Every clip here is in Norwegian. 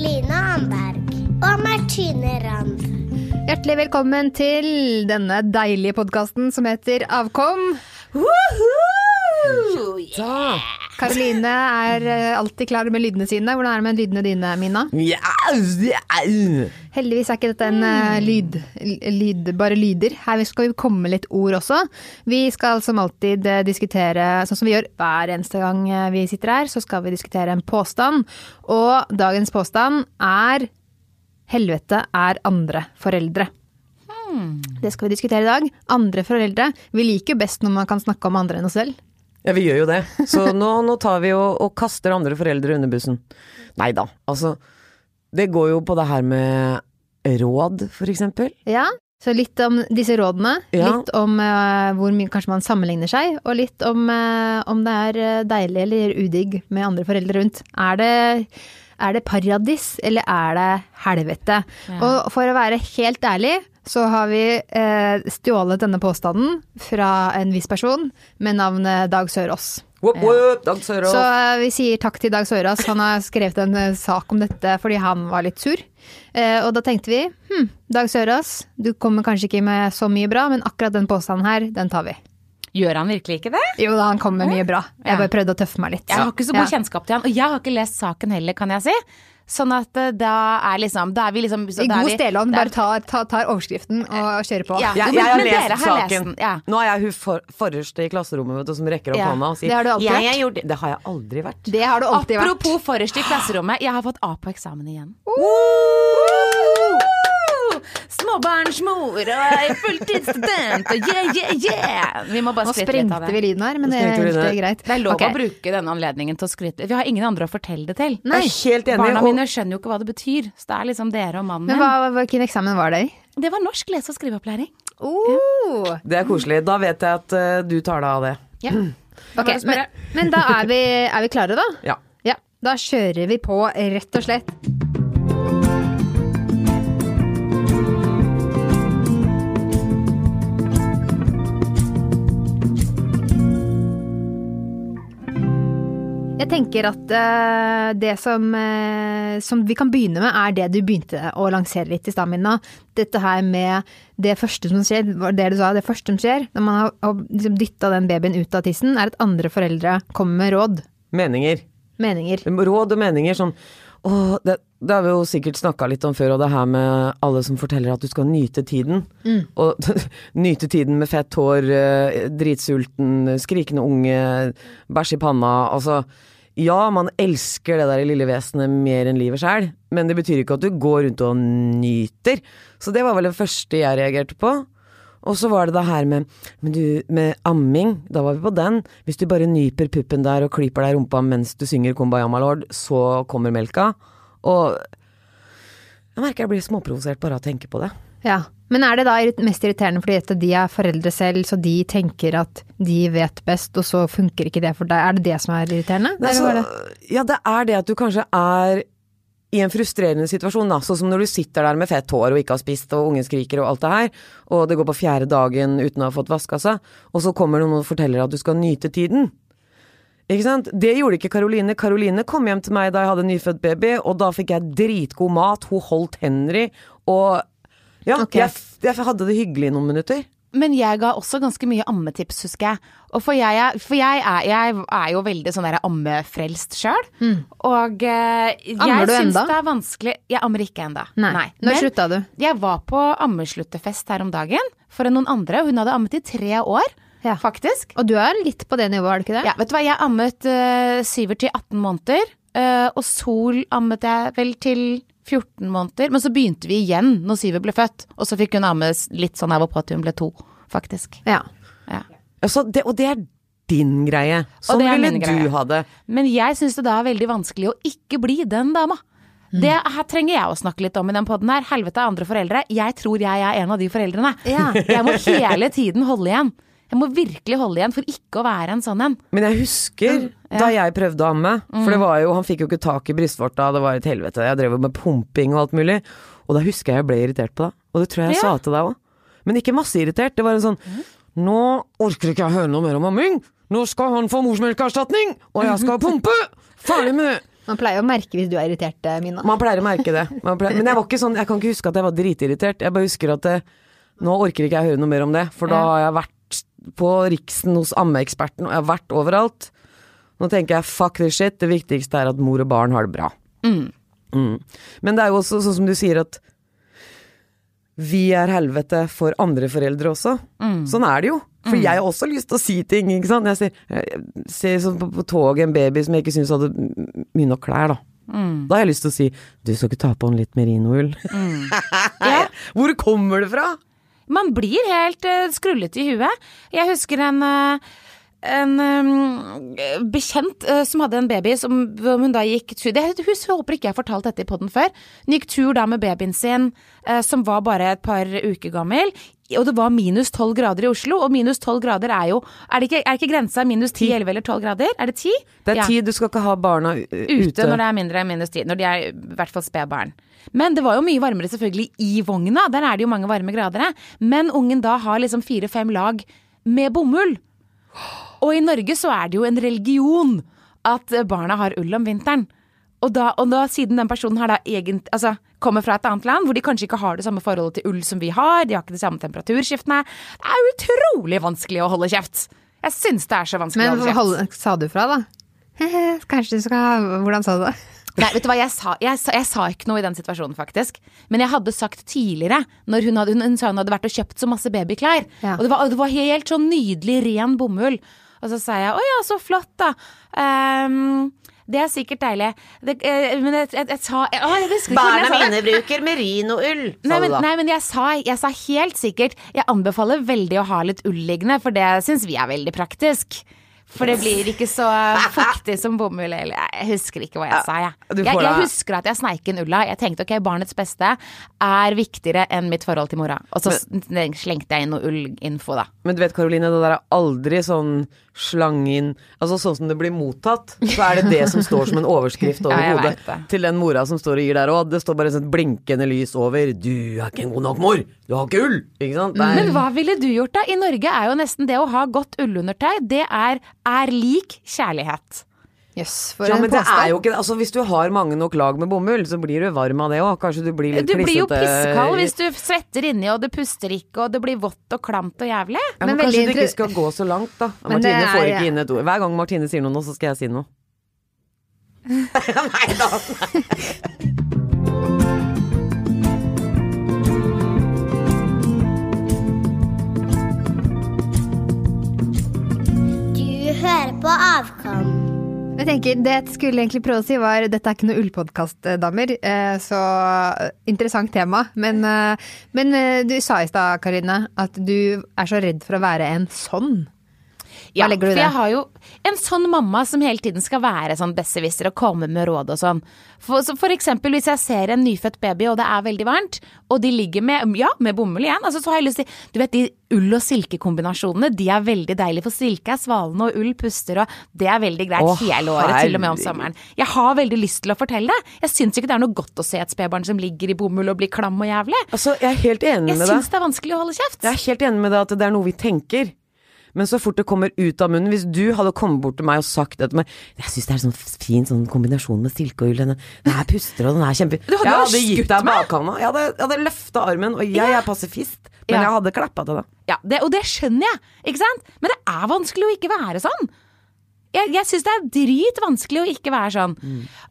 Adelina Anberg og Martine Rand. Hjertelig velkommen til denne deilige podkasten som heter Avkom. Karoline er eh, alltid klar med lydene sine. Hvordan er det med lydene dine, Mina? Heldigvis er ikke dette en eh, lyd, lyd, bare lyder. Her skal vi komme med litt ord også. Vi skal som alltid eh, diskutere, sånn som vi gjør hver eneste gang eh, vi sitter her, så skal vi diskutere en påstand. Og dagens påstand er helvete er andre foreldre. Det skal vi diskutere i dag. Andre foreldre. Vi liker jo best når man kan snakke om andre enn oss selv. Ja, vi gjør jo det. Så nå, nå tar vi og, og kaster andre foreldre under bussen. Nei da, altså. Det går jo på det her med råd, for eksempel. Ja, så litt om disse rådene. Ja. Litt om uh, hvor mye kanskje man sammenligner seg, og litt om uh, om det er eh, deilig eller udigg med andre foreldre rundt. Er det, er det paradis, eller er det helvete? Og for å være helt ærlig, så har vi eh, stjålet denne påstanden fra en viss person med navnet Dag Sørås. Whoop, whoop, Dag Sørås. Så eh, vi sier takk til Dag Sørås. Han har skrevet en eh, sak om dette fordi han var litt sur. Eh, og da tenkte vi hm, Dag Sørås, du kommer kanskje ikke med så mye bra, men akkurat den påstanden her, den tar vi. Gjør han virkelig ikke det? Jo da, han kommer med mye bra. Jeg bare prøvde å tøffe meg litt. Jeg har ikke så god kjennskap til han, og jeg har ikke lest saken heller, kan jeg si. Sånn at eh, da er liksom Da er vi liksom så I god er- bare tar, tar, tar overskriften og kjører på. Ja. jeg, Jo, jeg har lest har saken. Lest ja. Nå er jeg hun for, forreste i klasserommet vet du, som rekker opp Ja, hånda og sier det har du alltid jeg, vært. jeg gjorde det. Har jeg aldri vært. Det har du alltid vært. Apropos forrest i klasserommet, jeg har fått A på eksamen igjen. Småbarnsmor og er fulltidsstudent og yeah, yeah, yeah! Vi må bare Nå skryte litt av sprengte vi lyden her, men Nå det er helt greit. Det er lov okay. å bruke denne anledningen til å skryte. Vi har ingen andre å fortelle det til. Nei. Jeg er helt enig. Barna mine skjønner jo ikke hva det betyr, så det er liksom dere og mannen Men min. hva, hvilken eksamen var det i? Det var norsk lese- og skriveopplæring. Oh. Det er koselig. Da vet jeg at uh, du tar deg av det. Ja. Okay, men, men da er vi, er vi klare, da? Ja. Ja. Da kjører vi på, rett og slett. Jeg tenker at uh, det som, uh, som vi kan begynne med, er det du begynte å lansere litt i stad, Minna. Dette her med det første som skjer, det du sa, det første som skjer når man har, har liksom dytta den babyen ut av tissen, er at andre foreldre kommer med råd. Meninger. Meninger. Råd og meninger sånn Åh, det, det har vi jo sikkert snakka litt om før, og det her med alle som forteller at du skal nyte tiden. Og nyte tiden med fett hår, eh, dritsulten, skrikende unge, bæsj i panna. Altså, ja, man elsker det der lille vesenet mer enn livet sjæl, men det betyr ikke at du går rundt og nyter. Så det var vel det første jeg reagerte på. Og så var det det her med, med, du, med amming, da var vi på den. Hvis du bare nyper puppen der og klyper deg i rumpa mens du synger Kumbaya my lord, så kommer melka. Og jeg merker jeg blir småprovosert bare av å tenke på det. Ja. Men er det da mest irriterende fordi at de er foreldre selv, så de tenker at de vet best, og så funker ikke det for deg? Er det det som er irriterende? Nei, så, det- ja, det er det at du kanskje er i en frustrerende situasjon, da. Sånn som når du sitter der med fett hår og ikke har spist, og ungen skriker og alt det her, og det går på fjerde dagen uten å ha fått vaska seg, og så kommer noen og forteller at du skal nyte tiden. Ikke sant? Det gjorde ikke Karoline. Karoline kom hjem til meg da jeg hadde nyfødt baby, og da fikk jeg dritgod mat, hun holdt hender i, og ja, okay. jeg, jeg hadde det hyggelig i noen minutter. Men jeg ga også ganske mye ammetips, husker jeg. Og for jeg, for jeg, er, jeg er jo veldig sånn der ammefrelst sjøl. Og eh, jeg Mm. Syns det er vanskelig Jeg ammer ikke enda. Nei. Når slutta du? Jeg var på ammesluttefest her om dagen for noen andre. Hun hadde ammet i tre år, Ja. faktisk. Og du er litt på det nivået, er du ikke det? Ja, vet du hva, jeg ammet uh, syver til 18 måneder. Uh, og Sol ammet jeg vel til 14 måneder. Men så begynte vi igjen når Sive ble født. Og så fikk hun amme litt sånn av og på til hun ble to, faktisk. Ja. Ja. Altså, det, og det er din greie. Sånn ville du greie. ha det. Men jeg syns det da er veldig vanskelig å ikke bli den dama. Mm. Det her trenger jeg å snakke litt om i den poden her. Helvete andre foreldre. Jeg tror jeg er en av de foreldrene. Ja. Jeg må hele tiden holde igjen. Jeg må virkelig holde igjen for ikke å være en sånn en. Men jeg husker da jeg prøvde å amme, for det var jo, han fikk jo ikke tak i brystvorta, det var et helvete. Jeg drev jo med pumping og alt mulig. Og da husker jeg jeg ble irritert på deg, Og det tror jeg jeg Ja. sa til deg òg. Men ikke masse irritert. Det var en sånn Nå orker ikke jeg høre noe mer om amming. Nå skal han få morsmelkerstatning, og jeg skal pumpe! Ferdig med det! Man pleier å merke hvis du er irritert, eh, Mina. Man pleier å merke det. Man pleier, men jeg var ikke sånn, jeg kan ikke huske at jeg var dritirritert. Jeg bare husker at det, nå orker ikke jeg høre noe mer om det, for da har jeg vært på Riksen hos ammeeksperten, og jeg har vært overalt. Nå tenker jeg fuck this shit, det viktigste er at mor og barn har det bra. Mm. Men det er jo også sånn som du sier at vi er helvete for andre foreldre også. Sånn er det jo. For jeg har også lyst til å si ting, ikke sant. Jeg ser, jeg ser sånn på, på toget en baby som jeg ikke syns hadde mye nok klær, da. Da har jeg lyst til å si du skal ikke ta på en litt merinoull. Ja. Hvor kommer det fra? Man blir helt uh, skrullete i huet. Jeg husker en, uh, en um, bekjent uh, som hadde en baby som som hun da gikk tur det, jeg håper ikke jeg har fortalt dette i poden før. Hun gikk tur da med babyen sin, uh, som var bare et par uker gammel. Og det var minus 12 grader i Oslo, og minus 12 grader er jo Er det ikke, er ikke grensa minus 10, 11 eller 12 grader? Er det 10? Det er Ja tid du skal ikke ha barna ute. ute når det er mindre enn minus 10. Når de er i hvert fall spedbarn. Men det var jo mye varmere selvfølgelig i vogna. Der er det jo mange varme grader. Men ungen da har liksom fire-fem lag med bomull. Og i Norge så er det jo en religion at barna har ull om vinteren. Og da, og da siden den personen her da egent, altså, kommer fra et annet land, hvor de kanskje ikke har det samme forholdet til ull som vi har, de har ikke de samme temperaturskiftene, det er utrolig vanskelig å holde kjeft. Jeg syns det er så vanskelig Men å holde kjeft. kjeft. hold- sa du fra, da? Kanskje du skal Hvordan sa du det? Nei, vet du hva, jeg sa, jeg, sa, jeg sa ikke noe i den situasjonen, faktisk. Men jeg hadde sagt tidligere, når hun, hadde, hun, sa hun hadde vært og kjøpt så masse babyklær. Ja. Og det var, det var helt sånn nydelig, ren bomull. Og så sa jeg å ja, så flott, da. Ehm, det er sikkert deilig. Det, eh, men jeg, jeg, jeg sa jeg, å, jeg husker ikke hvordan jeg sa det. bruker merinoull, Nei, men, nei, men jeg sa, jeg sa helt sikkert Jeg anbefaler veldig å ha litt ull liggende, for det syns vi er veldig praktisk. For det blir ikke så fuktig som bomull. Eller jeg husker ikke hva jeg sa, jeg. Jeg, jeg husker at jeg sneik inn ulla. Jeg tenkte ok, barnets beste er viktigere enn mitt forhold til mora. Og så men, slengte jeg inn noe ullinfo, da. Men du vet Karoline, det der er aldri sånn slang inn Altså sånn som det blir mottatt, så er det det som står som en overskrift over Ja, hodet til den mora som står og gir der òg. Det står bare et sånt blinkende lys over 'Du er ikke en god nok mor! Du har ikke ull!' Ikke sant? Det er- Men hva ville du gjort da? I Norge er jo nesten det å ha godt ullundertøy, det er, er lik kjærlighet. Yes, for ja, men det er jo ikke Altså Hvis du har mange nok lag med bomull, så blir du varm av det òg. Kanskje du blir litt Du blir jo klissete. pissekald hvis du svetter inni, og det puster ikke, og det blir vått og klamt og jævlig. Ja, men, Men kanskje du ikke skal gå så langt, da. Men det Martine får er- ikke inn et ord. Hver gang Martine sier noe nå, så skal jeg si noe. Nei da. Du tenker, Det jeg skulle egentlig prøve å si var dette er ikke noe ullpodkast, damer. eh, Så interessant tema. Men, eh, men eh, du sa i stad, Karine, at du er så redd for å være en sånn. I for jeg har jo en sånn mamma som hele tiden skal være sånn besserwisser og komme med råd og sånn. For, så for eksempel hvis jeg ser en nyfødt baby og det er veldig varmt, og de ligger med, ja, med bomull igjen, altså så har jeg lyst til Du vet de ull- og silkekombinasjonene, de er veldig deilige, for silke er svalende og ull puster og Det er veldig greit Å, hele året, til og med om sommeren. Jeg har veldig lyst til å fortelle det. Jeg syns ikke det er noe godt å se et spedbarn som ligger i bomull og blir klam og jævlig. Altså, jeg er helt enig Jeg med deg. syns det er vanskelig å holde kjeft. Jeg er helt enig med deg at det er noe vi tenker. Men så fort det kommer ut av munnen Hvis du hadde kommet bort til meg og sagt det til meg Jeg syns det er sånn fin sånn kombinasjon med silke og ull. Den, her puster og den er kjempe Du hadde Jeg hadde gitt deg bakhånda. Jeg hadde, jeg hadde løfta armen, og jeg Ja. er pasifist. Men Ja. jeg hadde klappa til deg. Ja, det, og det skjønner jeg, ikke sant? Men det er vanskelig å ikke være sånn. Jeg, jeg syns det er dritvanskelig å ikke være sånn.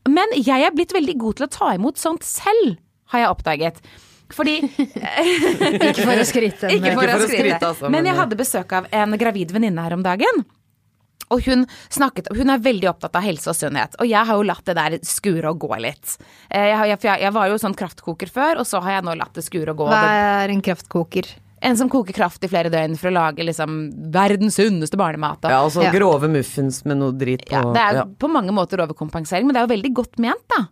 Men jeg er blitt veldig god til å ta imot sånt selv, har jeg oppdaget. Fordi Ikke for å skryte. Ikke men- for å for å skryte. altså, men men- jeg hadde besøk av en gravid venninne her om dagen. Og hun, snakket, hun er veldig opptatt av helse og sunnhet. Og jeg har jo latt det der skure og gå litt. Eh, Jeg, jeg, jeg, var jo sånn kraftkoker før, og så har jeg nå latt det skure og gå. Hva er en kraftkoker? en som koker kraft i flere døgn for å lage liksom verdens sunneste barnemat. og- Ja, og så Ja. grove muffins med noe drit på. Ja, det er ja. på mange måter overkompensering, men det er jo veldig godt ment, da.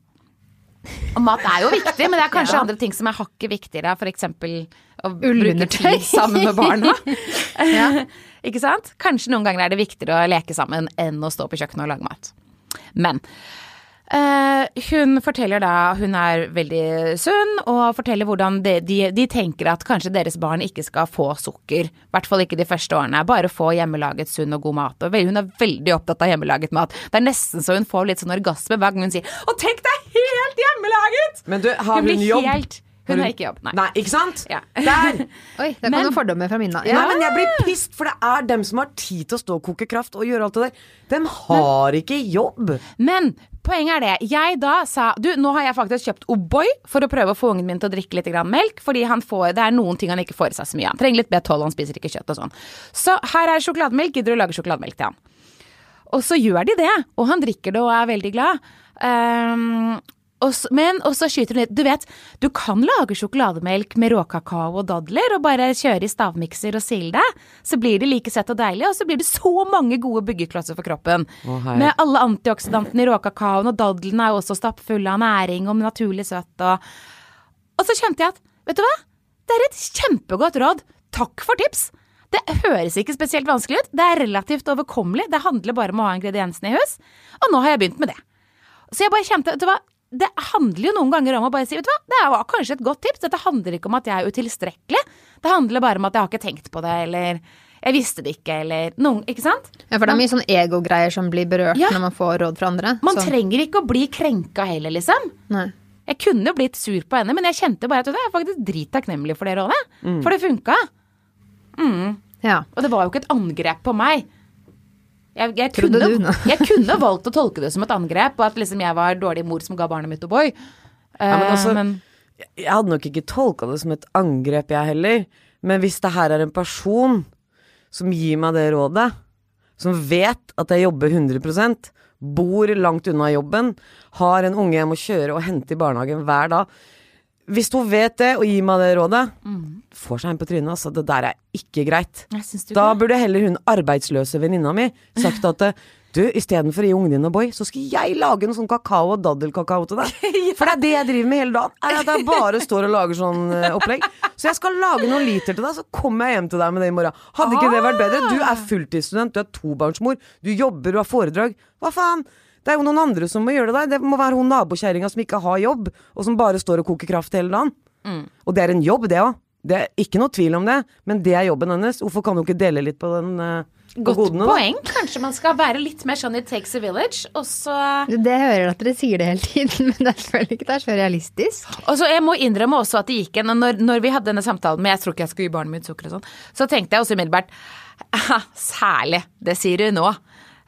Og mat er jo viktig, men det er kanskje andre ting som er hakket viktigere. Eksempel å bruke tid sammen med barna. Ikke sant? Kanskje noen ganger er det viktigere å leke sammen enn å stå på kjøkkenet og lage mat. Men hun forteller da hun er veldig sunn, og forteller hvordan de, de, de tenker at kanskje deres barn ikke skal få sukker. I hvert fall ikke de første årene. Bare få hjemmelaget sunn og god mat. Og hun er veldig opptatt av hjemmelaget mat. Det er nesten så hun får litt sånn orgasme hver gang hun sier 'Å, tenk deg helt hjemmelaget'! Men du, har Hun hun, jobb? helt- hun har ikke jobb, nei. Nei, ikke sant? Ja. Der! Oi, det kom Men- noen fordommer fra Minna. Ja. Nei, men jeg blir pissed, for det er dem som har tid til å stå og koke kraft og gjøre alt det der. Dem har ikke jobb. Men poenget er det. Jeg da sa Du, nå har jeg faktisk kjøpt O'boy for å prøve å få ungen min til å drikke litt grann melk. Fordi han får, det er noen ting han ikke får i seg så mye av. Han trenger litt B12, han spiser ikke kjøtt og sånn. Så her er sjokolademelk. Gidder du å lage sjokolademelk til han? Og så gjør de det, og han drikker det og er veldig glad. Ehm, og så, men og så skyter hun litt. Du vet, du kan lage sjokolademelk med råkakao og dadler og bare kjøre i stavmikser og sile det. Så blir det like søtt og deilig, og så blir det så mange gode byggeklosser for kroppen. Å, med alle antioksidantene i råkakaoen, og dadlene er jo også stappfulle av næring og naturlig søtt og Og så kjente jeg at, vet du hva? Det er et kjempegodt råd. Takk for tips. Det høres ikke spesielt vanskelig ut. Det er relativt overkommelig. Det handler bare om å ha ingrediensene i hus. Og nå har jeg begynt med det. Så jeg bare kjente, vet du hva, det handler jo noen ganger om å bare si, vet du hva, det var kanskje et godt tips. Dette handler ikke om at jeg er utilstrekkelig. Det handler bare om at jeg har ikke tenkt på det, eller jeg visste det ikke, eller noen, ikke sant? Ja, for det er mye sånn egogreier som blir berørt Ja. når man får råd fra andre. Man så, trenger ikke å bli krenka heller, liksom. nei. Jeg kunne jo blitt sur på henne, men jeg kjente bare at jeg er faktisk drittakknemlig for det rådet. For det funka. Ja. Og det var jo ikke et angrep på meg. Jeg, jeg, kunne, du jeg kunne valgt å tolke det som et angrep, og at liksom jeg var dårlig mor som ga barnet mitt O'boy. men Eh, altså- men Jeg hadde nok ikke tolka det som et angrep, jeg heller. Men hvis det her er en person som gir meg det rådet, som vet at jeg jobber 100% bor langt unna jobben, har en unge jeg må kjøre og hente i barnehagen hver dag Hvis hun vet det og gir meg det rådet, får seg en på trynet. Altså, det der er ikke greit. Da burde heller hun arbeidsløse venninna mi sagt at du, istedenfor å gi ungen din O'boy, så skal jeg lage noe sånn kakao og daddelkakao til deg. For det er det jeg driver med hele dagen. Er at jeg bare står og lager sånn eh, opplegg. Så jeg skal lage noen liter til deg, så kommer jeg hjem til deg med det i morgen. Hadde ikke det vært bedre? Du er fulltidsstudent, du er tobarnsmor, du jobber, du har foredrag. Hva faen? Det er jo noen andre som må gjøre det der. Det må være hun nabokjerringa som ikke har jobb, og som bare står og koker kraft hele dagen. Og det er en jobb, det òg. Det er ikke noe tvil om det, men det er jobben hennes. Hvorfor kan hun ikke dele litt på den Uh, Godt godene, da? poeng. Kanskje man skal være litt mer sånn It takes a village, og så Det hører at dere sier det hele tiden, men jeg føler ikke det er så realistisk. Og så Jeg må innrømme også at det gikk en når, når vi hadde denne samtalen med jeg tror ikke jeg skulle gi barnet mitt sukker og sånn, så tenkte jeg også umiddelbart «Ah, Særlig, det sier du nå.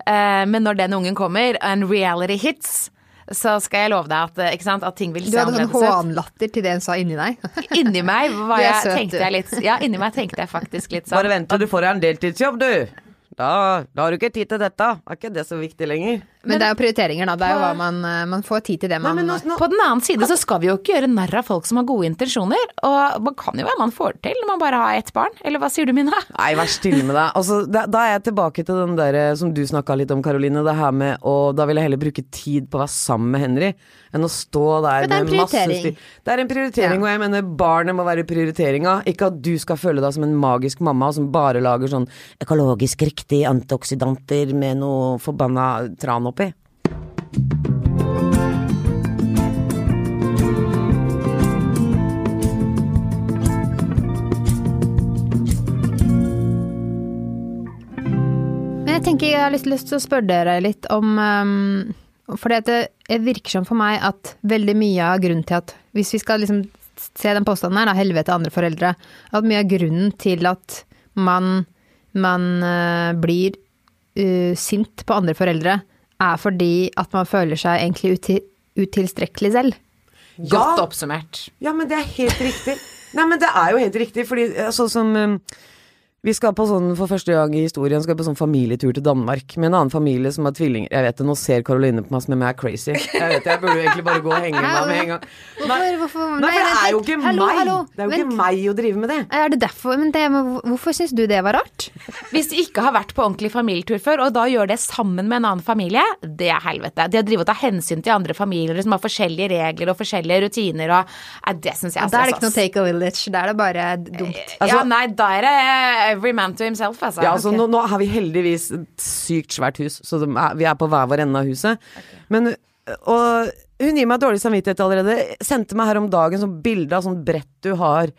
Eh, men når den ungen kommer, and reality hits, så skal jeg love deg at, eh, ikke sant, at ting vil Du se hadde sånn annerledes ut. hånlatter til det hun sa inni deg. Inni meg var jeg, søt, tenkte jeg litt Ja, inni meg tenkte jeg faktisk litt sånn. Bare vent til du får deg en deltidsjobb, du. Da, da har du ikke tid til dette. Er ikke det så viktig lenger? Men det er jo prioriteringer, da. Det er jo hva man, eh, man får tid til det man Nei, nå, nå, På den annen side så skal vi jo ikke gjøre narr av folk som har gode intensjoner. Og man kan jo være man får det til når man bare har ett barn. Eller hva sier du, Mina? Nei, vær stille med deg. Altså, da, da er jeg tilbake til den der eh, som du snakka litt om, Karoline. Det her med å Da vil jeg heller bruke tid på å være sammen med Henry enn å stå der Men det er en med masse prioritering. styr. Det er en prioritering, Ja. og jeg mener barnet må være prioriteringa. Ikke at du skal føle deg som en magisk mamma som bare lager sånn økologisk riktig antioksidanter med noe forbanna tran oppi. Jeg tenker jeg har lyst, til å spørre dere litt om um, For det, det virker som for meg at veldig mye av grunnen til at Hvis vi skal liksom se den påstanden her, da, helvete andre foreldre, at mye av grunnen til at man, man uh, blir uh, sint på andre foreldre, er fordi at man føler seg egentlig uti, utilstrekkelig selv. Godt oppsummert. Ja, men det er helt riktig. Nei, men det er jo helt riktig, fordi eh, sånn som um, Vi skal på sånn, for første gang i historien, skal vi på sånn familietur til Danmark med en annen familie som har tvillinger. Jeg vet det, nå ser Caroline på meg som om jeg er crazy. Jeg vet det, jeg burde jo egentlig bare gå og henge meg med en gang. Hvorfor, hvorfor Nei, for det er jo ikke Hallo, meg! hallo, Det er jo vent. ikke meg å drive med det. Er det derfor? Men det, hvorfor syns du det var rart? Hvis du ikke har vært på ordentlig familietur før, og da gjør det sammen med en annen familie, det er helvete. Det å drive og ta hensyn til andre familier som har forskjellige regler og forskjellige rutiner og det syns jeg er Da er det ikke noe take a village. Da er det bare dumt. Altså- ja, nei, da er det every man to himself, altså. Ja, altså, okay. nå, nå har vi heldigvis et sykt svært hus, så er, vi er på hver vår ende av huset. Men og hun gir meg dårlig samvittighet allerede. Sendte meg her om dagen sånn bilde av sånn brett du har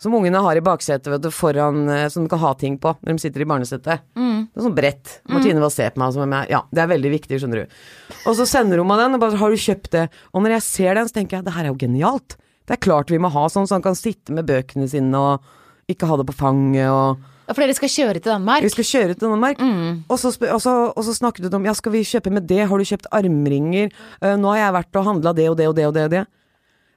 som ungene har i baksetet vet du, foran, eh, som de kan ha ting på når de sitter i barnesetet. Det er sånn brett. Martine bare ser på meg jeg Ja, det er veldig viktig, skjønner du. Og så sender hun meg den, og bare 'Har du kjøpt det?' Og når jeg ser den, så tenker jeg det her er jo genialt. Det er klart vi må ha sånn, så han kan sitte med bøkene sine og ikke ha det på fanget og For dere skal kjøre til Danmark? Vi skal kjøre til Danmark. Og, så, og, så, og så snakket du om Ja, skal vi kjøpe med det? Har du kjøpt armringer? uh, nå har jeg vært og handla det og det og det og det og det.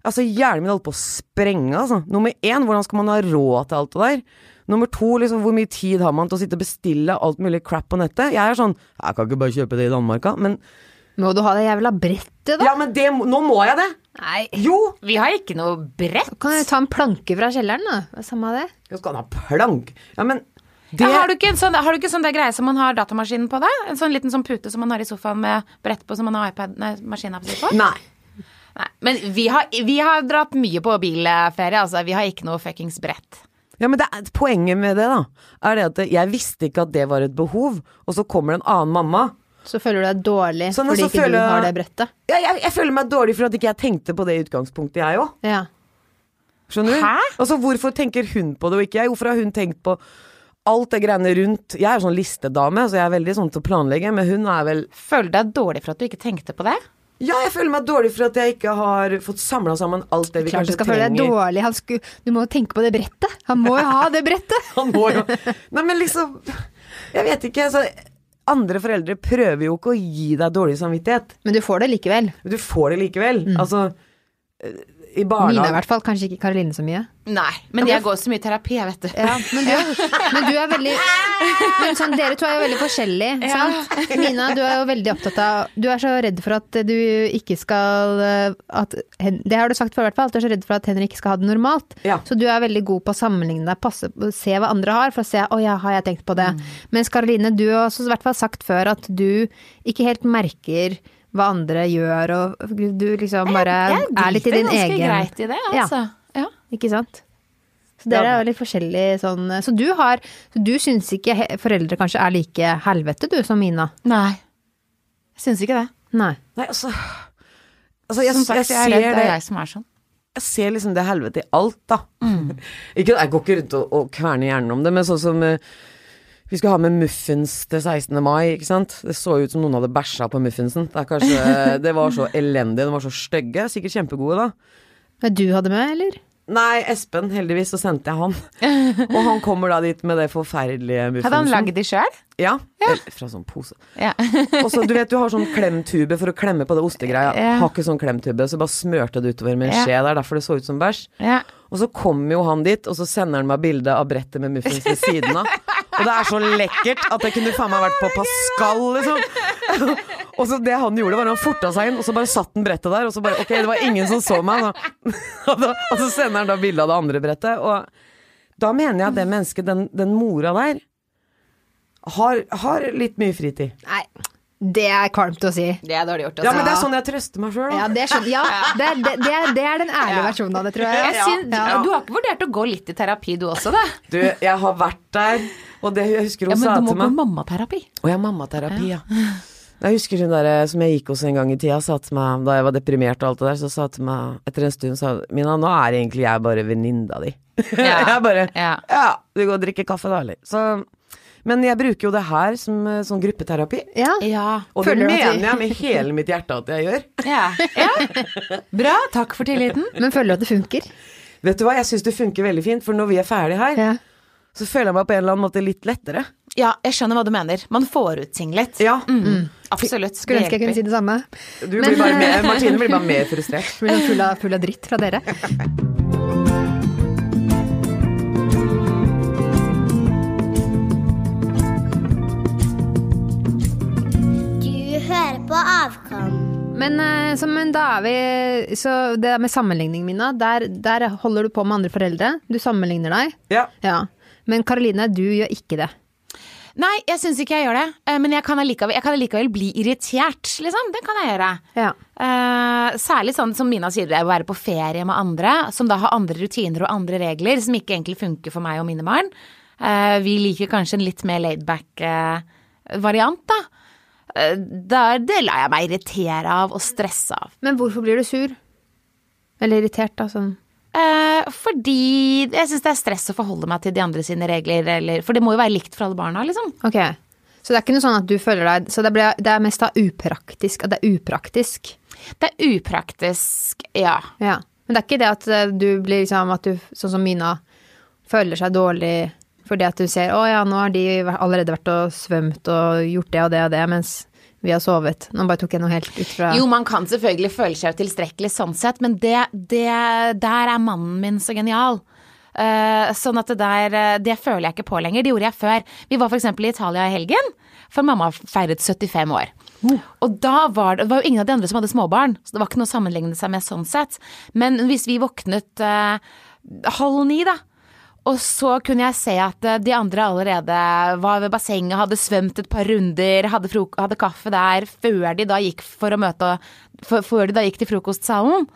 Altså, hjernen min holdt på å sprenge, altså. Nummer én, hvordan skal man ha råd til alt det der? Nummer to, liksom, hvor mye tid har man til å sitte og bestille alt mulig crap på nettet? Jeg er sånn Jeg kan ikke bare kjøpe det i Danmark, da. Men Må du ha det jævla brettet, da? Ja, men det Nå må jeg det! Nei. Jo! Vi har ikke noe brett. Kan du ta en planke fra kjelleren, da? Samme av det. Jo, skal ha plank. Ja, men det Ja, har, du ikke en sånn, har du ikke sånn greie som man har datamaskinen på, deg? En sånn liten sånn pute som man har i sofaen med brett på, som man har iPad, nei, maskinapp på? Nei. Nei. Men vi har, vi har dratt mye på bilferie, altså. Vi har ikke noe fuckings brett. Ja, men det er, Poenget med det da er det at jeg visste ikke at det var et behov, og så kommer det en annen mamma. Så føler du deg dårlig Sånn, fordi så ikke føler du har det brettet. Ja, jeg, jeg føler meg dårlig for at ikke jeg tenkte på det i utgangspunktet, jeg òg. Ja. Skjønner du? Hæ? Altså, hvorfor tenker hun på det og ikke jeg? Hvorfor har hun tenkt på alt det greiene rundt Jeg er sånn listedame, så jeg er veldig sånn til å planlegge, men hun er vel Føler du deg dårlig for at du ikke tenkte på det? Ja, jeg føler meg dårlig for at jeg ikke har fått samla sammen alt det vi Klart du kanskje skal føle deg dårlig. Han sku, du må jo tenke på det brettet. Han må jo ha det brettet. Han må jo Nei, men liksom Jeg vet ikke, altså Andre foreldre prøver jo ikke å gi deg dårlig samvittighet. Men du får det likevel. Du får det likevel. Altså I Mine i hvert fall, kanskje ikke Karoline så mye. Nei. Men jeg går så mye terapi, jeg, vet du. Ja, men du, men du er veldig men sånn, Dere to er jo veldig forskjellige. Sant? Mina, du er jo veldig opptatt av Du er så redd for at du ikke skal eh, at, Det har du sagt før, i hvert fall. At du er så redd for at Henrik skal ha det normalt. Ja. Så du er veldig god på å sammenligne deg, passe, se hva andre har, for å se å ja, har jeg tenkt på det. Mens Karoline, du har også i hvert fall sagt før at du ikke helt merker hva andre gjør, og du liksom bare Jeg er litt i din egen... driter din ganske greit i det, altså. Ja. ikke sant? Så dere er litt forskjellige sånn Så du har så Du syns ikke foreldre kanskje er like helvete, du, som Mina? Nei. Jeg syns ikke det. Nei. Nei, altså Altså, jeg, Som sagt, jeg, jeg er ser det det er jeg som er sånn. Jeg ser liksom det helvete i alt, da. ikke, jeg går ikke rundt og, og kverner hjernen om det, men sånn som eh, vi skulle ha med muffins til 16. mai, ikke sant. Det så ut som noen hadde bæsja på muffinsen. Det, er kanskje, det var så elendig, de var så stygge. Sikkert kjempegode, da. Hva du hadde med, eller? Nei, Espen, heldigvis, så sendte jeg han. Og han kommer da dit med det forferdelige muffinsen. Hadde han lagd de sjøl? Ja. Eller fra sånn pose. Ja. Og så, du vet, du har sånn klemtube for å klemme på det ostegreia. Ja. Har ikke sånn klemtube, så bare smørte det utover med en skje. Det er derfor det så ut som bæsj. ja. Og så kommer jo han dit, og så sender han meg bilde av brettet med muffins ved siden av. Og det er så lekkert at det kunne faen meg vært på Pascal, liksom. Og så det han gjorde, var han forta seg inn, og så bare satt han brettet der, og så bare Ok, det var ingen som så meg. Og, da, og så sender han da bilde av det andre brettet, og da mener jeg at det mennesket, den, den mora der, har, har litt mye fritid. Nei. Det er kvalmt å si. Det er dårlig gjort. Ja, men det er sånn jeg trøster meg sjøl, Ja, det, skjønner, ja det, er- det, det, er, det er den ærlige Ja. versjonen av det, tror jeg. Jeg synes, Ja. Du har ikke vurdert å gå litt i terapi du også, da? Du, jeg har vært der, og det jeg husker hun Ja, men du må gå mammaterapi. Å ja, mammaterapi, ja. Jeg husker hun der eh, som jeg gikk hos en gang i tida, sa til meg, da jeg var deprimert og alt det der, så sa til meg etter en stund sa Mina, nå er egentlig jeg bare venninna di. Ja. jeg bare Ja. Ja, du går og drikker kaffe da, eller? Så Men jeg bruker jo det her som eh, sånn gruppeterapi. Ja. Ja. Og det Føler mener jeg med hele mitt hjerte at jeg gjør. ja. ja. Bra. Takk for tilliten. Men føler du at det funker? Vet du hva, jeg syns det funker veldig fint, for når vi er ferdige her, Ja. så føler jeg meg på en eller annen måte litt lettere. Ja, jeg skjønner hva du mener. Man får ut ting litt. Ja. Mm. Absolutt. Skulle ønske jeg kunne si det samme. Du blir bare mer, Martine blir bare mer frustrert. Blir full av, full av dritt fra dere. Du på Avkom. Men, eh, så, men da er vi Så det med sammenligning, Mina, der, der holder du på med andre foreldre. Du sammenligner deg. Ja. Ja. Men Karoline, du gjør ikke det. Nei, jeg syns ikke jeg gjør det. Eh, Men jeg kan, allikevel, jeg kan allikevel bli irritert, liksom. Det kan jeg gjøre. Ja. Eh, særlig sånn som Mina sier, det er å være på ferie med andre, som da har andre rutiner og andre regler, som ikke egentlig funker for meg og mine barn. Eh, vi liker kanskje en litt mer laidback eh, variant, da. Eh, da, det lar jeg meg irritere av og stresse av. Men hvorfor blir du sur? Eller irritert, da? Sånn. Eh, fordi jeg syns det er stress å forholde meg til de andre sine regler, eller For det må jo være likt for alle barna, liksom. Ok. Så det er ikke noe sånn at du føler deg Så det, ble, det er mest da upraktisk. At det er upraktisk. Det er upraktisk, ja. Ja. Men det er ikke det at eh, du blir liksom At du, sånn som Mina, føler seg dårlig fordi at du ser å ja, nå har de allerede vært og svømt og gjort det og det og det, mens vi har sovet. Nå bare tok jeg noe helt ut fra Jo, man kan selvfølgelig føle seg tilstrekkelig sånn sett, men det, det Der er mannen min så genial. Uh, sånn at det der eh, Det føler jeg ikke på lenger. Det gjorde jeg før. Vi var f.eks. i Italia i helgen, for mamma feiret 75 år. Og da var det, det var jo ingen av de andre som hadde småbarn, så det var ikke noe å sammenligne seg med sånn sett. Men hvis vi våknet uh, halv ni, da. Og så kunne jeg se at eh, de andre allerede var ved bassenget, hadde svømt et par runder, hadde, hadde kaffe der, før de da gikk for å møte Før de da gikk til frokostsalen.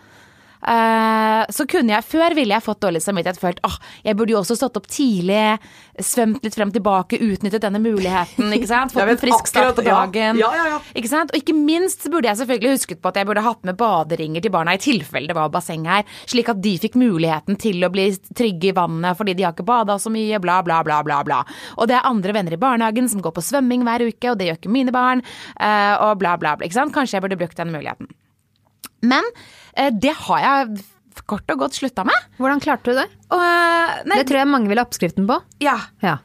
Eh, så kunne jeg Før ville jeg fått dårlig samvittighet, følt åh, jeg burde jo også stått opp tidlig, svømt litt frem og tilbake, utnyttet denne muligheten, ikke sant. Fått en frisk start på dagen. Ja, ja, ja. Ikke sant? Og ikke minst burde jeg selvfølgelig husket på at jeg burde hatt med baderinger til barna i tilfelle det var basseng her, slik at de fikk muligheten til å bli trygge i vannet fordi de har ikke bada så mye, bla, bla, bla, bla, bla. Og det er andre venner i barnehagen som går på svømming hver uke, og det gjør ikke mine barn, eh, og bla, bla, bla. Ikke sant? Kanskje jeg burde brukt den muligheten. Men det har jeg kort og godt slutta med. Hvordan klarte du det? Og, eh, nei, Det tror jeg mange vil ha oppskriften på. ja. Ja.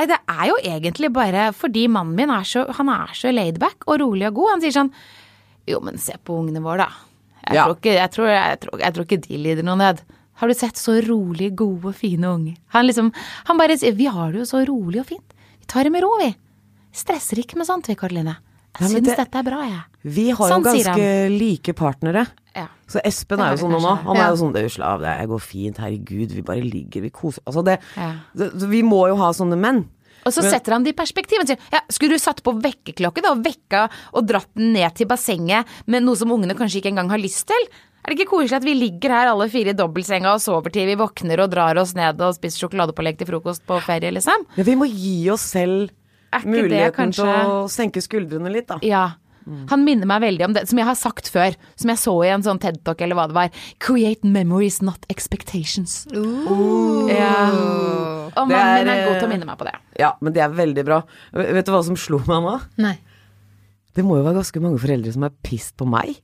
Det er jo egentlig bare fordi mannen min er så, han er så laidback og rolig og god. Han sier sånn Jo, men se på ungene våre, da. Jeg, Ja. tror, ikke, jeg, tror, jeg, tror, jeg tror ikke de lider noe nød. Har du sett så rolig, gode, fine unger? Han liksom, han bare sier Vi har det jo så rolig og fint. Vi tar det med ro, vi. Stresser ikke med sånt, vi, Karoline. Jeg Ja, syns det- dette er bra, jeg. Vi har Sånn jo ganske like partnere. Ja. Så Espen er jo sånn nå. Han er jo sånn det, Slav, det går fint, herregud, vi bare ligger, vi koser Altså det, Ja. det Vi må jo ha sånne menn. Og så Men- setter han det i perspektiv. Sier ja, skulle du satt på vekkerklokke da, og vekka og dratt den ned til bassenget med noe som ungene kanskje ikke engang har lyst til? Er det ikke koselig at vi ligger her alle fire i dobbeltsenga og sover til vi våkner og drar oss ned og spiser sjokoladepålegg til frokost på ferie, liksom? Ja, vi må gi oss selv Er ikke det muligheten til å senke skuldrene litt, da. Ja. Han minner meg veldig om det som jeg har sagt før, som jeg så i en sånn TED-talk eller hva det var. Create memories, not expectations. Ja. Og mannen min er, er god til å eh, minne meg på det. Ja, men det er veldig bra. Vet du hva som slo meg nå? Nei. Det må jo være ganske mange foreldre som er pissed på meg.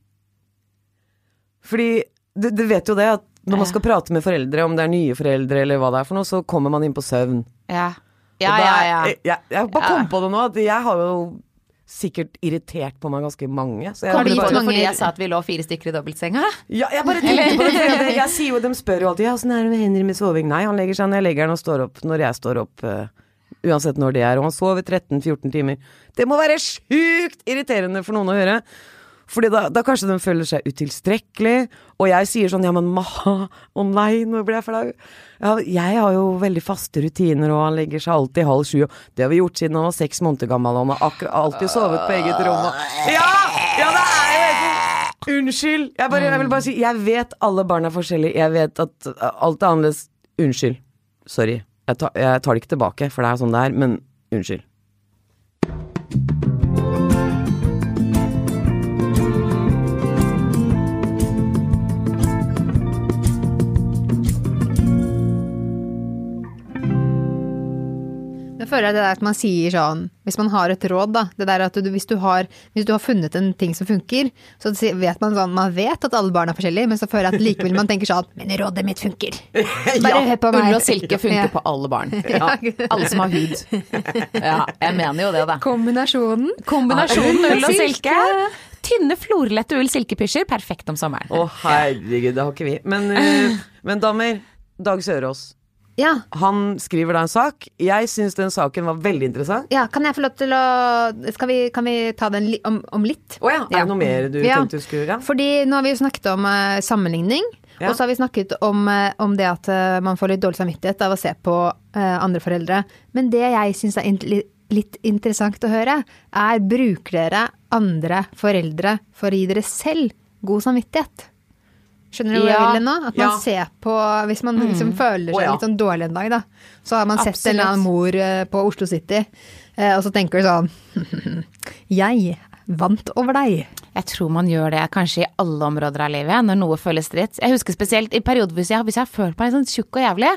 Fordi du, du vet jo det at når man skal prate med foreldre, om det er nye foreldre eller hva det er for noe, så kommer man inn på søvn. Ja. Ja, da ja, ja. Jeg, jeg bare kom på det nå, at jeg har jo sikkert irritert på meg ganske mange. Så jeg bare, mange- fordi jeg sa at vi lå fire stykker i dobbeltsenga? ja, jeg bare tenkte på det, jeg, jeg sier jo, de spør jo alltid ja, åssen er det med Henry med soving. Nei, han legger seg når jeg legger han og står opp når jeg står opp. Uh, uansett når det er. Og han sover 13-14 timer. Det må være sjukt irriterende for noen å høre. Fordi da, da kanskje de føler seg utilstrekkelig, og jeg sier sånn ja, men maha, å nei, nå ble jeg flau. Ja, jeg har jo veldig faste rutiner, og han legger seg alltid halv sju, det har vi gjort siden han var seks måneder gammel, og han har alltid sovet på eget rom. Ja! Ja, det er jo Unnskyld! Jeg, bare, jeg vil bare si, jeg vet alle barn er forskjellige, jeg vet at uh, alt er annerledes. Unnskyld. Sorry. Jeg tar, jeg tar det ikke tilbake, for det er sånn det er, men unnskyld. Jeg føler det der at man sier sånn, hvis man har et råd, da. Det der at du, hvis, du har, hvis du har funnet en ting som funker, så vet man sånn Man vet at alle barn er forskjellige, men så føler jeg at likevel man tenker sånn Men rådet mitt funker. Bare hør på meg. Ull og silke funker Ja. på alle barn. Ja. Alle som har hud. Ja, jeg mener jo det, da. Kombinasjonen. Kombinasjonen Ull og silke. Tynne, florlette ull-silkepysjer, perfekt om sommeren. Å herregud, det har ikke vi. Men, uh, men damer, Dag Sørås. Ja. Han skriver da en sak. Jeg syns den saken var veldig interessant. ja, kan jeg få lov til å skal vi, Kan vi ta den li, om, om litt? Å ja, er det noe mer du Ja. tenkte du skulle ja. Fordi nå har vi jo snakket om uh, sammenligning, Ja. og så har vi snakket om, uh, om det at uh, man får litt dårlig samvittighet av å se på andre foreldre. Men det jeg syns er in litt interessant å høre, er bruker dere andre foreldre for å gi dere selv god samvittighet? Skjønner du hva Ja. jeg vil nå? At man Ja. ser på Hvis man liksom føler Å, seg ja. litt sånn dårlig en dag, da. Så har man sett en eller annen mor eh, på Oslo City, eh, og så tenker du sånn Jeg vant over deg. Jeg tror man gjør det kanskje i alle områder av livet, når noe føles dritt. Jeg husker spesielt i perioder hvis jeg, hvis jeg har følt meg sånn tjukk og jævlig,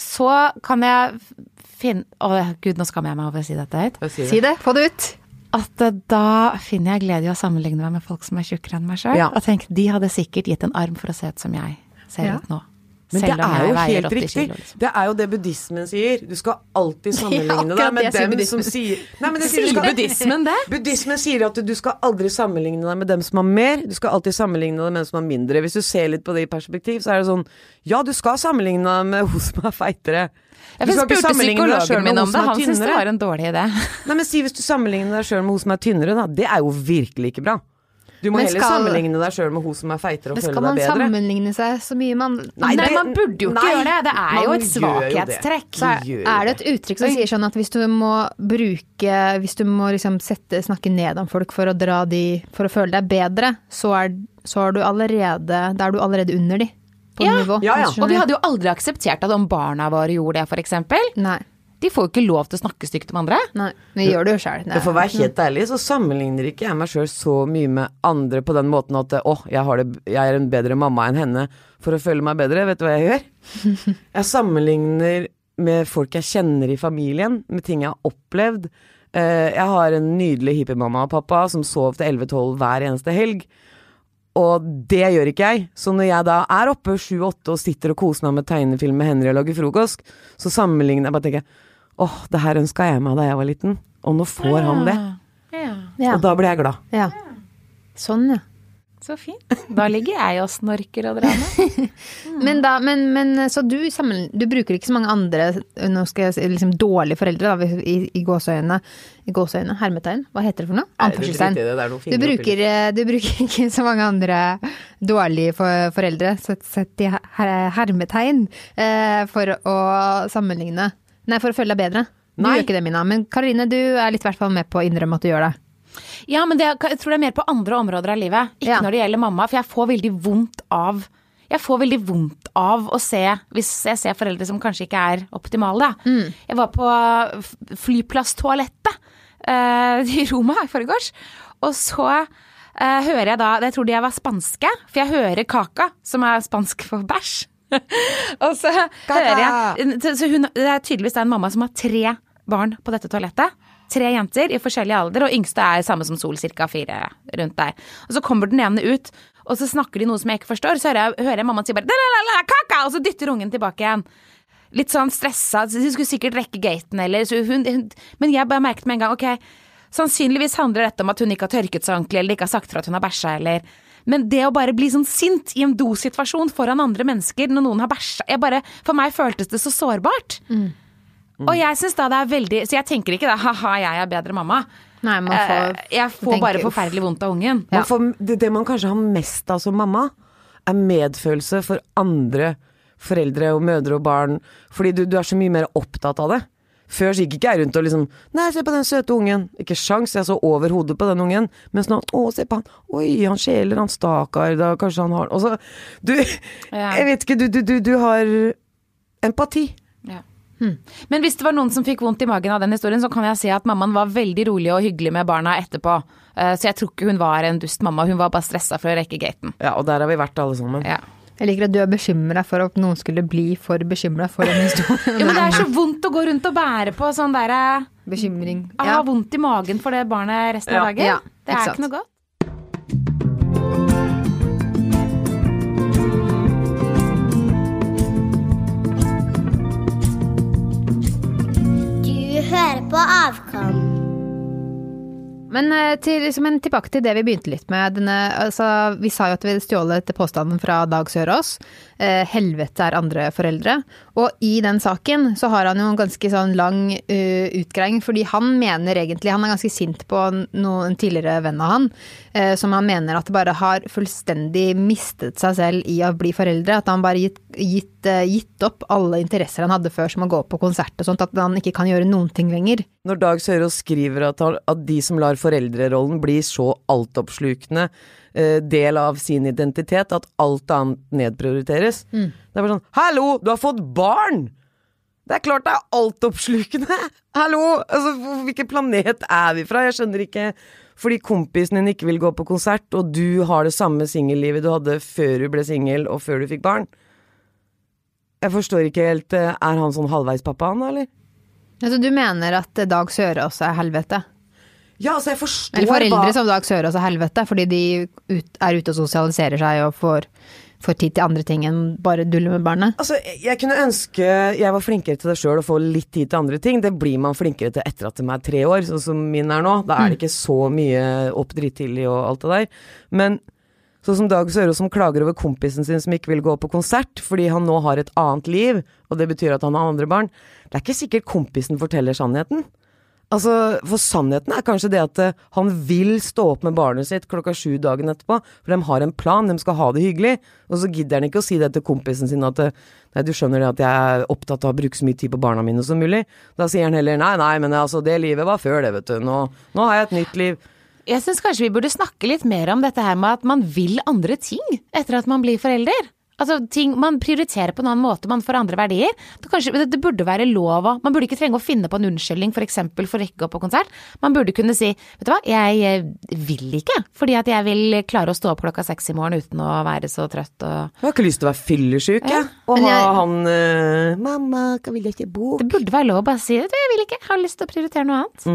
så kan jeg finne Å gud, nå skammer jeg meg over å si dette høyt. Si det, få det ut. At eh, da finner jeg glede i å sammenligne meg med folk som er tjukkere enn meg sjøl. Ja. Og tenk, de hadde sikkert gitt en arm for å se ut som jeg ser Ja. ut nå. Men det er jo helt riktig. kilo, liksom. Det er jo det buddhismen sier. Du skal alltid sammenligne deg med dem som sier Nei, men det sier, skal, buddhismen det? Buddhismen sier at du skal aldri sammenligne deg med dem som har mer, du skal alltid sammenligne deg med dem som har mindre. Hvis du ser litt på det i perspektiv, så er det sånn Ja, du skal sammenligne deg med hun som er feitere. Jeg spurte psykologen min med om det, han syntes det var en dårlig idé. Nei, men si hvis du sammenligner deg sjøl med hun som er tynnere, da. Det er jo virkelig ikke bra. Du må Men heller skal- sammenligne deg sjøl med hun som er feitere og Men skal føle man deg bedre. sammenligne seg så mye man Nei, Nei, det- man burde jo ikke nei, gjøre det. Det er jo et svakhetstrekk. jo det. Så er, er det et uttrykk som sier sånn at hvis du må bruke Hvis du må liksom sette, snakke ned om folk for å dra de For å føle deg bedre, så er, så er du allerede Da er du allerede under de. På Ja, nivå. ja, ja. Og vi hadde jo aldri akseptert at om barna våre gjorde det. Nei. De får jo ikke lov til å snakke stygt om andre. Nei. Vi gjør det jo sjøl. Og for å være helt ærlig, så sammenligner ikke jeg meg sjøl så mye med andre på den måten at å, jeg, har det, jeg er en bedre mamma enn henne for å føle meg bedre. Vet du hva jeg gjør? Jeg sammenligner med folk jeg kjenner i familien, med ting jeg har opplevd. Eh, Jeg har en nydelig hippiemamma og pappa som sov til 11-12 hver eneste helg. Og det gjør ikke jeg. Så når jeg da er oppe sju-åtte og sitter og koser meg med tegnefilm med Henry og lager frokost, så sammenligner jeg bare tenker åh, det her ønska jeg meg da jeg var liten, og nå får han det. Ja. Og da blir jeg glad. ja. Sånn, ja. Så fint. Da ligger jeg og snorker og drar med. Men da, men, men så du, sammen, du bruker ikke så mange andre nå skal jeg si, liksom dårlige foreldre da, i, i gåseøynene, i gåseøyne, hermetegn, hva heter det for noe? Anførselstegn. Du bruker, eh, du bruker ikke så mange andre dårlige for, foreldre, sett, sett i her, hermetegn, eh, for å sammenligne. Nei, for å føle deg bedre. Du Nei. gjør ikke det, Mina. Men Karoline, du er litt hvert fall med på å innrømme at du gjør det. Ja, men det, jeg tror det er mer på andre områder av livet. Ikke Ja. når det gjelder mamma, for jeg får veldig vondt av jeg får veldig vondt av å se, hvis jeg ser foreldre som kanskje ikke er optimale. Da. Jeg var på flyplasstoalettet uh, i Roma i forgårs, og så uh, hører jeg da Jeg trodde jeg var spanske, for jeg hører kaka, som er spansk for bæsj. og så hører jeg Så hun, det er tydeligvis det er en mamma som har tre barn på dette toalettet. Tre jenter i forskjellig alder, og yngste er samme som Sol, ca. fire rundt der. Og så kommer den ene ut, og så snakker de noe som jeg ikke forstår. Så hører jeg, hører jeg mammaen si bare «La-la-la, kaka, og så dytter ungen tilbake igjen. Litt sånn stressa, de skulle sikkert rekke gaten eller så hun, hun, Men jeg bare merket med en gang, ok, sannsynligvis handler dette om at hun ikke har tørket seg ordentlig, eller ikke har sagt fra at hun har bæsja, eller men det å bare bli sånn sint i en dosituasjon foran andre mennesker når noen har bæsja For meg føltes det så sårbart. Og jeg syns da det er veldig Så jeg tenker ikke da ha-ha, jeg er bedre mamma. Nei, man får Eh, jeg får bare forferdelig vondt av ungen. Man får, det, det man kanskje har mest av som mamma, er medfølelse for andre foreldre og mødre og barn. Fordi du, du er så mye mer opptatt av det. Før så gikk ikke jeg rundt og liksom Nei, se på den søte ungen. Ikke sjans, jeg så over hodet på den ungen. Mens nå Å, se på han. Oi, han skjeler, han stakkar. Da kanskje han har Og så Du, Ja. jeg vet ikke, du, du, du, du har empati. Ja. Men hvis det var noen som fikk vondt i magen av den historien, så kan jeg si at mammaen var veldig rolig og hyggelig med barna etterpå. Eh, Så jeg tror ikke hun var en dust mamma, hun var bare stressa for å rekke gaten. Ja, og der har vi vært alle sammen. Ja. Jeg liker at du er bekymra for at noen skulle bli for bekymra for den historien. jo, men det er så vondt å gå rundt og bære på sånn derre Bekymring. Ha vondt i magen for det barnet resten av Ja. dagen. Ja, det er ikke noe godt. Du hører på Avkom. Men, eh, til, men tilbake til det vi begynte litt med. Denne, altså, vi sa jo at vi stjålet påstanden fra Dag Sørås. Eh, helvete er andre foreldre. Og i den saken så har han jo en ganske sånn lang uh, utgreiing, fordi han mener egentlig Han er ganske sint på noen en tidligere venn av han, eh, som han mener at bare har fullstendig mistet seg selv i å bli foreldre. At han bare gitt gitt, uh, gitt opp alle interesser han hadde før, som å gå på konsert og sånt, at han ikke kan gjøre noen ting lenger. Når Dag Sørås skriver at, at de som lar foreldrerollen bli så altoppslukende eh, del av sin identitet, at alt annet nedprioriteres. Det er bare sånn Hallo, du har fått barn! Det er klart det er altoppslukende! Hallo! Altså, hvilken planet er vi fra? Jeg skjønner ikke. Fordi kompisen din ikke vil gå på konsert, og du har det samme singellivet du hadde før du ble singel og før du fikk barn. Jeg forstår ikke helt eh, Er han sånn halvveispappa, han eller? Altså, du mener at Dag Søre også er helvete? Ja, altså, jeg forstår Eller foreldre hva- som Dag Sørås er helvete, fordi de ut, er ute og sosialiserer seg og får, får tid til andre ting enn bare dulle med barnet. Altså, jeg, jeg kunne ønske jeg var flinkere til det sjøl og få litt tid til andre ting. Det blir man flinkere til etter at de er tre år, sånn som min er nå. Da er det ikke så mye opp drittidlig og alt det der. Men sånn som Dag Sørås som klager over kompisen sin som ikke vil gå på konsert fordi han nå har et annet liv, og det betyr at han har andre barn. Det er ikke sikkert kompisen forteller sannheten. Altså, For sannheten er kanskje det at eh, han vil stå opp med barnet sitt klokka sju dagen etterpå, for de har en plan, de skal ha det hyggelig, og så gidder han ikke å si det til kompisen sin at eh, nei, du skjønner det at jeg er opptatt av å bruke så mye tid på barna mine som mulig. Da sier han heller nei, nei, men altså, det livet var før det, vet du. Nå, nå har jeg et nytt liv. Jeg syns kanskje vi burde snakke litt mer om dette her med at man vil andre ting etter at man blir forelder. Altså ting, Man prioriterer på en annen måte, man får andre verdier. Det, kanskje, det, det burde være lov å Man burde ikke trenge å finne på en unnskyldning f.eks. For, for å ikke gå på konsert. Man burde kunne si vet du hva, jeg eh, vil ikke, fordi at jeg vil klare å stå opp klokka seks i morgen uten å være så trøtt og Jeg har ikke lyst til å være fyllesyk, jeg. Og ha han uh, 'Mamma, kan vil jeg ikke bo?' Det burde være lov å bare si at jeg vil ikke, jeg har lyst til å prioritere noe annet.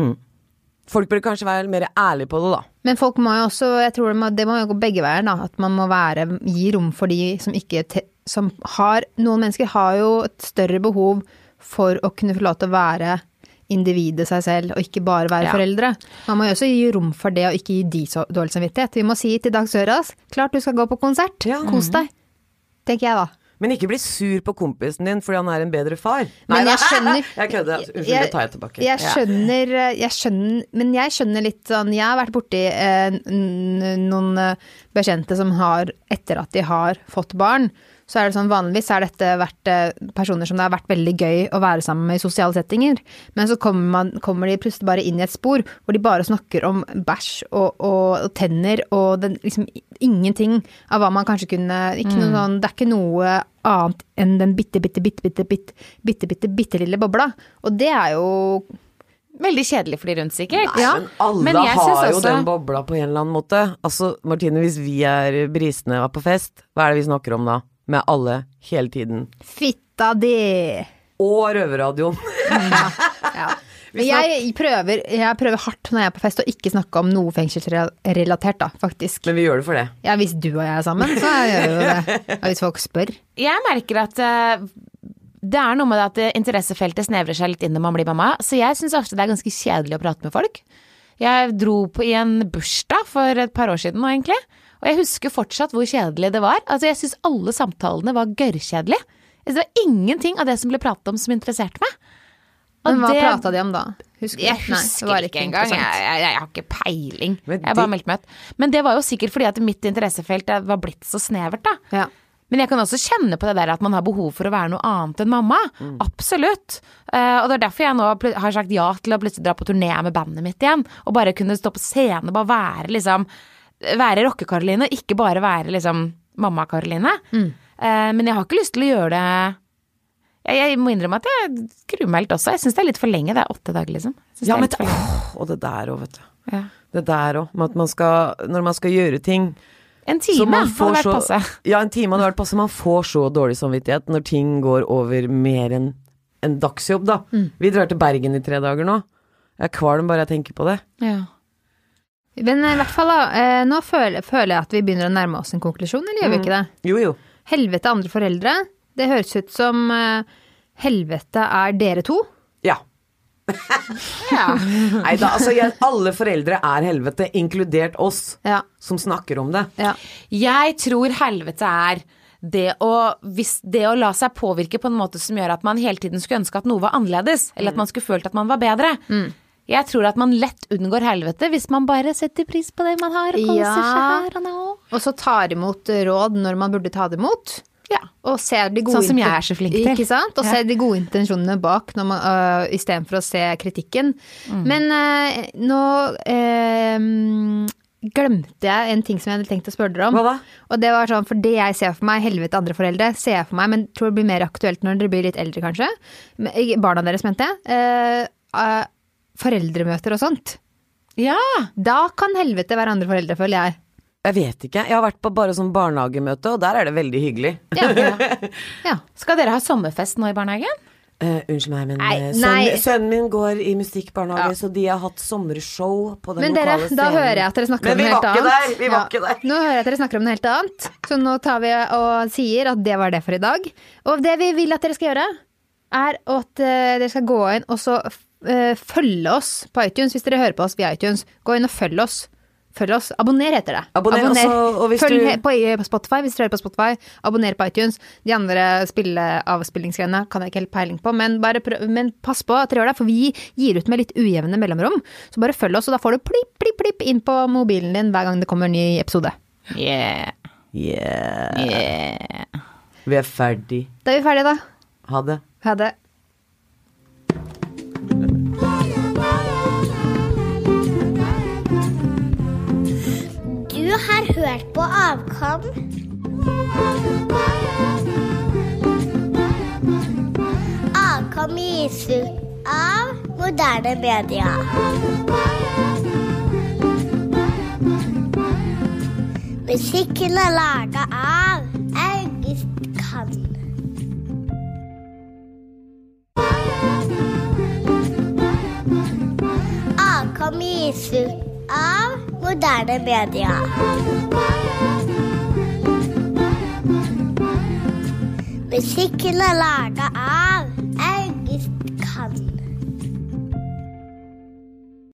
Folk burde kanskje være mer ærlige på det, da. Men folk må jo også, jeg tror det må, det må jo gå begge veier, da. At man må være, gi rom for de som ikke te, Som har Noen mennesker har jo et større behov for å kunne få lov til å være individet seg selv, og ikke bare være Ja. foreldre. Man må jo også gi rom for det, og ikke gi de så dårlig samvittighet. Vi må si til Dag Søras klart du skal gå på konsert, Ja. kos deg. Tenker jeg da. Men ikke bli sur på kompisen din fordi han er en bedre far. Men Nei, jeg skjønner Jeg kødder. Unnskyld, det tar jeg tilbake. Jeg skjønner, jeg skjønner Men jeg skjønner litt sånn Jeg har vært borti eh, noen eh, bekjente som har, etter at de har fått barn, så er det sånn vanligvis er dette vært eh, personer som det har vært veldig gøy å være sammen med i sosiale settinger. Men så kommer, man, kommer de plutselig bare inn i et spor hvor de bare snakker om bæsj og, og, og tenner og det, liksom ingenting av hva man kanskje kunne ikke noe sånn, Det er ikke noe annet enn den bitte, bitte, bitte, bitte, bitte, bitte, bitte, bitte lille bobla. Og det er jo Veldig kjedelig for de rundt, sikkert. Nei, men alle Men har jo den bobla på en eller annen måte. Altså, Martine, hvis vi er brisene og er på fest, hva er det vi snakker om da? Med alle, hele tiden. Fitta di! Og røverradioen. Ja. Men jeg prøver, jeg prøver hardt når jeg er på fest å ikke snakke om noe fengselsrelatert, da, faktisk. Men vi gjør det for det. Ja, hvis du og jeg er sammen, så gjør vi det. Og hvis folk spør. Jeg merker at uh, det er noe med at interessefeltet snevrer seg litt inn når man blir mamma, så jeg syns ofte det er ganske kjedelig å prate med folk. Jeg dro på i en bursdag for et par år siden nå, egentlig, og jeg husker fortsatt hvor kjedelig det var. Altså, jeg syns alle samtalene var gørrkjedelige. Det var ingenting av det som ble pratet om som interesserte meg. Og Men hva det- prata de om da? Husker? Jeg Nei, det husker var ikke engang. Jeg, jeg, jeg har ikke peiling. Men jeg bare meldte meldt meg ut. Men det var jo sikkert fordi at mitt interessefelt var blitt så snevert, da. Ja. Men jeg kan også kjenne på det der at man har behov for å være noe annet enn mamma. Mm. Absolutt. Uh, og det er derfor jeg nå har sagt ja til å plutselig dra på turné med bandet mitt igjen. Og bare kunne stå på scenen og bare være liksom Være rocke-Karoline, og ikke bare være liksom mamma-Karoline. Mm. Uh, men jeg har ikke lyst til å gjøre det jeg, jeg må innrømme at jeg gruer meg litt også. Jeg syns det er litt for lenge. Det er åtte dager, liksom. Ja, det men litt åh, Og det der òg, vet du. Ja. Det der òg. Med at man skal Når man skal gjøre ting En time hadde vært så- passe. Ja, en time hadde vært passe. Man får så dårlig samvittighet når ting går over mer enn en dagsjobb, da. Mm. Vi drar til Bergen i tre dager nå. Jeg er kvalm bare jeg tenker på det. Ja. Men i hvert fall, da. eh, Nå føler, føler jeg at vi begynner å nærme oss en konklusjon, eller gjør vi ikke det? Jo, jo. Helvete andre foreldre. Det høres ut som eh, helvete er dere to. Ja. Nei da, altså jeg, alle foreldre er helvete, inkludert oss Ja. som snakker om det. ja. Jeg tror helvete er det å, hvis, det å la seg påvirke på en måte som gjør at man hele tiden skulle ønske at noe var annerledes, eller at man skulle følt at man var bedre. Jeg tror at man lett unngår helvete hvis man bare setter pris på det man har, og koser Ja. seg her og nå. Og så tar imot råd når man burde ta det imot. Ja. Og ser de gode Sånn som jeg er så flink til. Ikke sant? Og Ja. ser de gode intensjonene bak når man, øh, istedenfor å se kritikken. Mm. Men øh, nå øh, glemte jeg en ting som jeg hadde tenkt å spørre dere om. Hva da? Og det var sånn, for det jeg ser for meg, helvete andre foreldre, ser jeg for meg, men tror det blir mer aktuelt når dere blir litt eldre, kanskje. Barna deres, mente jeg. Eh, eh, foreldremøter og sånt. Ja. Da kan helvete være andre foreldre, føler jeg. Jeg vet ikke. Jeg har vært på bare sånn barnehagemøte, og der er det veldig hyggelig. Ja. ja. Skal dere ha sommerfest nå i barnehagen? Uh, unnskyld meg, men Nei, eh, nei. sønnen, sønnen min går i musikkbarnehage, Ja. så de har hatt sommershow på den Men dere, lokale scenen. da hører jeg at dere snakker Men om noe helt annet. der, vi var ikke der. Nå hører jeg at dere snakker om noe helt annet, så nå tar vi og sier at det var det for i dag. Og det vi vil at dere skal gjøre, er at eh, dere skal gå inn og så eh, følge oss på iTunes, hvis dere hører på oss via iTunes. Gå inn og følg oss. Følg oss. Abonner heter det. Abonner, også, og hvis Følg du- på, på Spotify hvis dere hører på Spotify. Abonner på iTunes. De andre spilleavspillingsgreiene kan jeg ikke helt peiling på, men, bare prøv, men pass på at dere gjør det, for vi gir ut med litt ujevne mellomrom. Så bare følg oss, og da får du plipp, plipp, plipp inn på mobilen din hver gang det kommer en ny episode. Yeah. Yeah. yeah. Vi er ferdig. Da er vi ferdige, da. Ha det. Ha det. Har hørt på Avkom. Avkom gis ut av moderne media. Musikken er laga av August Kann. Avkom gis ut av moderne media. Musikken er laga av